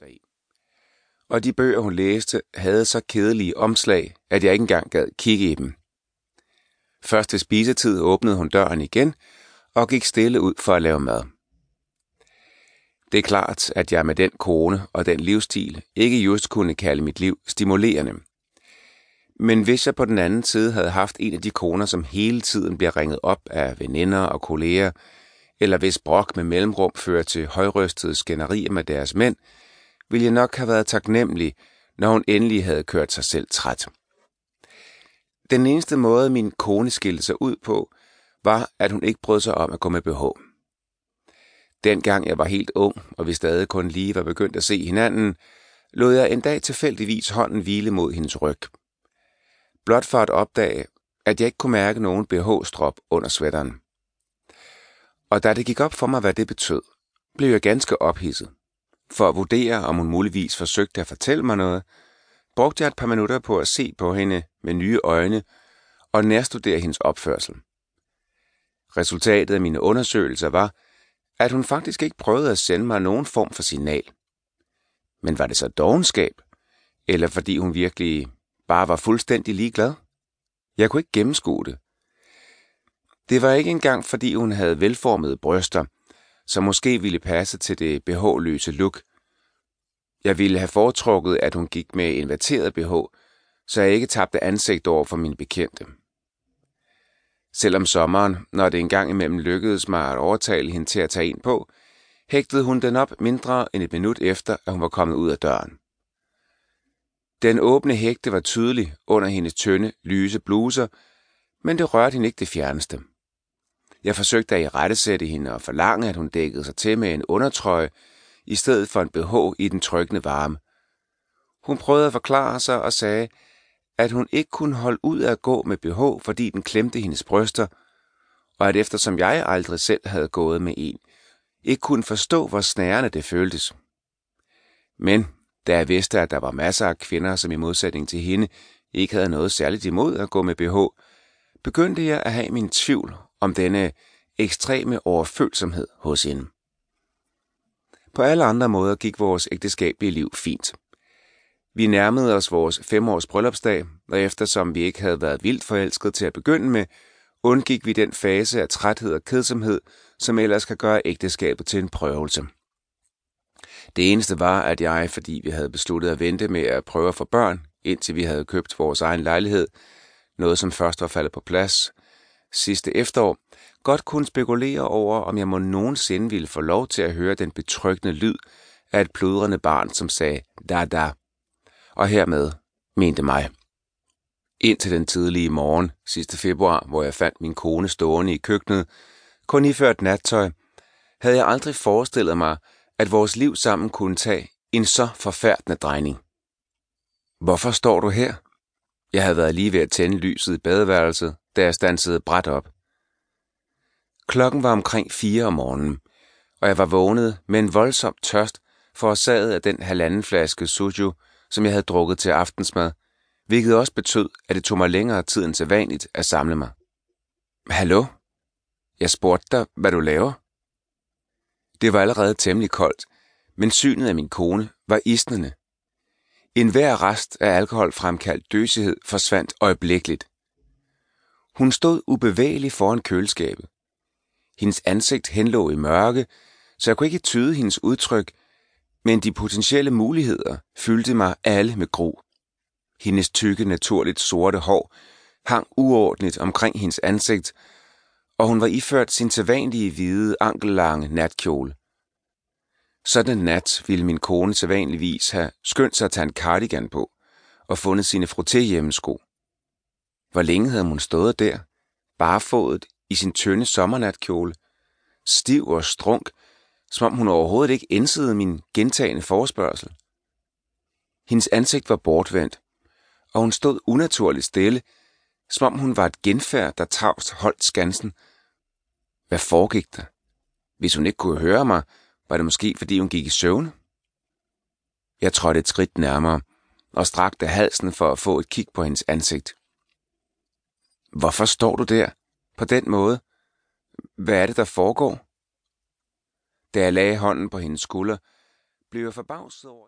sig i. Og de bøger, hun læste, havde så kedelige omslag, at jeg ikke engang gad kigge i dem. Først til spisetid åbnede hun døren igen og gik stille ud for at lave mad. Det er klart, at jeg med den kone og den livsstil ikke just kunne kalde mit liv stimulerende. Men hvis jeg på den anden side havde haft en af de koner, som hele tiden bliver ringet op af veninder og kolleger, eller hvis brok med mellemrum fører til højrystede skænderier med deres mænd, ville jeg nok have været taknemmelig, når hun endelig havde kørt sig selv træt. Den eneste måde, min kone skilte sig ud på, var, at hun ikke brød sig om at gå med BH. Dengang jeg var helt ung, og vi stadig kun lige var begyndt at se hinanden, lod jeg en dag tilfældigvis hånden hvile mod hendes ryg. Blot for at opdage, at jeg ikke kunne mærke nogen BH-strop under sweateren. Og da det gik op for mig, hvad det betød, blev jeg ganske ophidset. For at vurdere, om hun muligvis forsøgte at fortælle mig noget, brugte jeg et par minutter på at se på hende med nye øjne og nærstudere hendes opførsel. Resultatet af mine undersøgelser var, at hun faktisk ikke prøvede at sende mig nogen form for signal. Men var det så dogenskab? Eller fordi hun virkelig bare var fuldstændig ligeglad? Jeg kunne ikke gennemskue det. Det var ikke engang, fordi hun havde velformede bryster, som måske ville passe til det BH-løse look. Jeg ville have foretrukket, at hun gik med inverteret BH, så jeg ikke tabte ansigt over for mine bekendte. Selvom sommeren, når det engang imellem lykkedes mig at overtale hende til at tage en på, hægtede hun den op mindre end et minut efter, at hun var kommet ud af døren. Den åbne hægte var tydelig under hendes tynde, lyse bluser, men det rørte hende ikke det fjerneste. Jeg forsøgte at irettesætte hende og forlange, at hun dækkede sig til med en undertrøje, i stedet for en BH i den tryggende varme. Hun prøvede at forklare sig og sagde, at hun ikke kunne holde ud at gå med BH, fordi den klemte hendes bryster, og at eftersom jeg aldrig selv havde gået med en, ikke kunne forstå, hvor snærende det føltes. Men da jeg vidste, at der var masser af kvinder, som i modsætning til hende ikke havde noget særligt imod at gå med BH, begyndte jeg at have min tvivl om denne ekstreme overfølsomhed hos hende. På alle andre måder gik vores ægteskabelige liv fint. Vi nærmede os vores femårs bryllupsdag, og eftersom vi ikke havde været vildt forelsket til at begynde med, undgik vi den fase af træthed og kedsomhed, som ellers kan gøre ægteskabet til en prøvelse. Det eneste var, at jeg, fordi vi havde besluttet at vente med at prøve at få børn, indtil vi havde købt vores egen lejlighed, noget som først var faldet på plads sidste efterår, godt kunne spekulere over, om jeg må nogensinde ville få lov til at høre den betryggende lyd af et pludrende barn, som sagde da da, og hermed mente mig. Indtil den tidlige morgen sidste februar, hvor jeg fandt min kone stående i køkkenet, kun iført nattøj, havde jeg aldrig forestillet mig, at vores liv sammen kunne tage en så forfærdende drejning. Hvorfor står du her? Jeg havde været lige ved at tænde lyset i badeværelset, da jeg stansede bræt op. Klokken var omkring fire om morgenen, og jeg var vågnet med en voldsom tørst forårsaget af den halvanden flaske suju, som jeg havde drukket til aftensmad, hvilket også betød, at det tog mig længere tid end sædvanligt at samle mig. Hallo? Jeg spurgte dig, hvad du laver. Det var allerede temmelig koldt, men synet af min kone var isnende. En hver rest af alkohol fremkaldt døsighed forsvandt øjeblikkeligt. Hun stod ubevægelig foran køleskabet. Hendes ansigt henlå i mørke, så jeg kunne ikke tyde hendes udtryk, men de potentielle muligheder fyldte mig alle med gro. Hendes tykke, naturligt sorte hår hang uordnet omkring hendes ansigt, og hun var iført sin sædvanlige hvide, ankellange natkjole. Sådan en nat ville min kone sædvanligvis have skyndt sig at tage en cardigan på og fundet sine frotté-hjemmesko. Hvor længe havde hun stået der, barefodet i sin tynde sommernatkjole, stiv og strunk, som om hun overhovedet ikke indsede min gentagende forespørgsel. Hendes ansigt var bortvendt, og hun stod unaturligt stille, som om hun var et genfærd, der tavst holdt skansen. Hvad foregik der? Hvis hun ikke kunne høre mig, var det måske, fordi hun gik i søvn? Jeg trådte et skridt nærmere og strakte halsen for at få et kig på hendes ansigt. Hvorfor står du der? På den måde? Hvad er det, der foregår? Da jeg lagde hånden på hendes skulder, blev jeg forbavset over...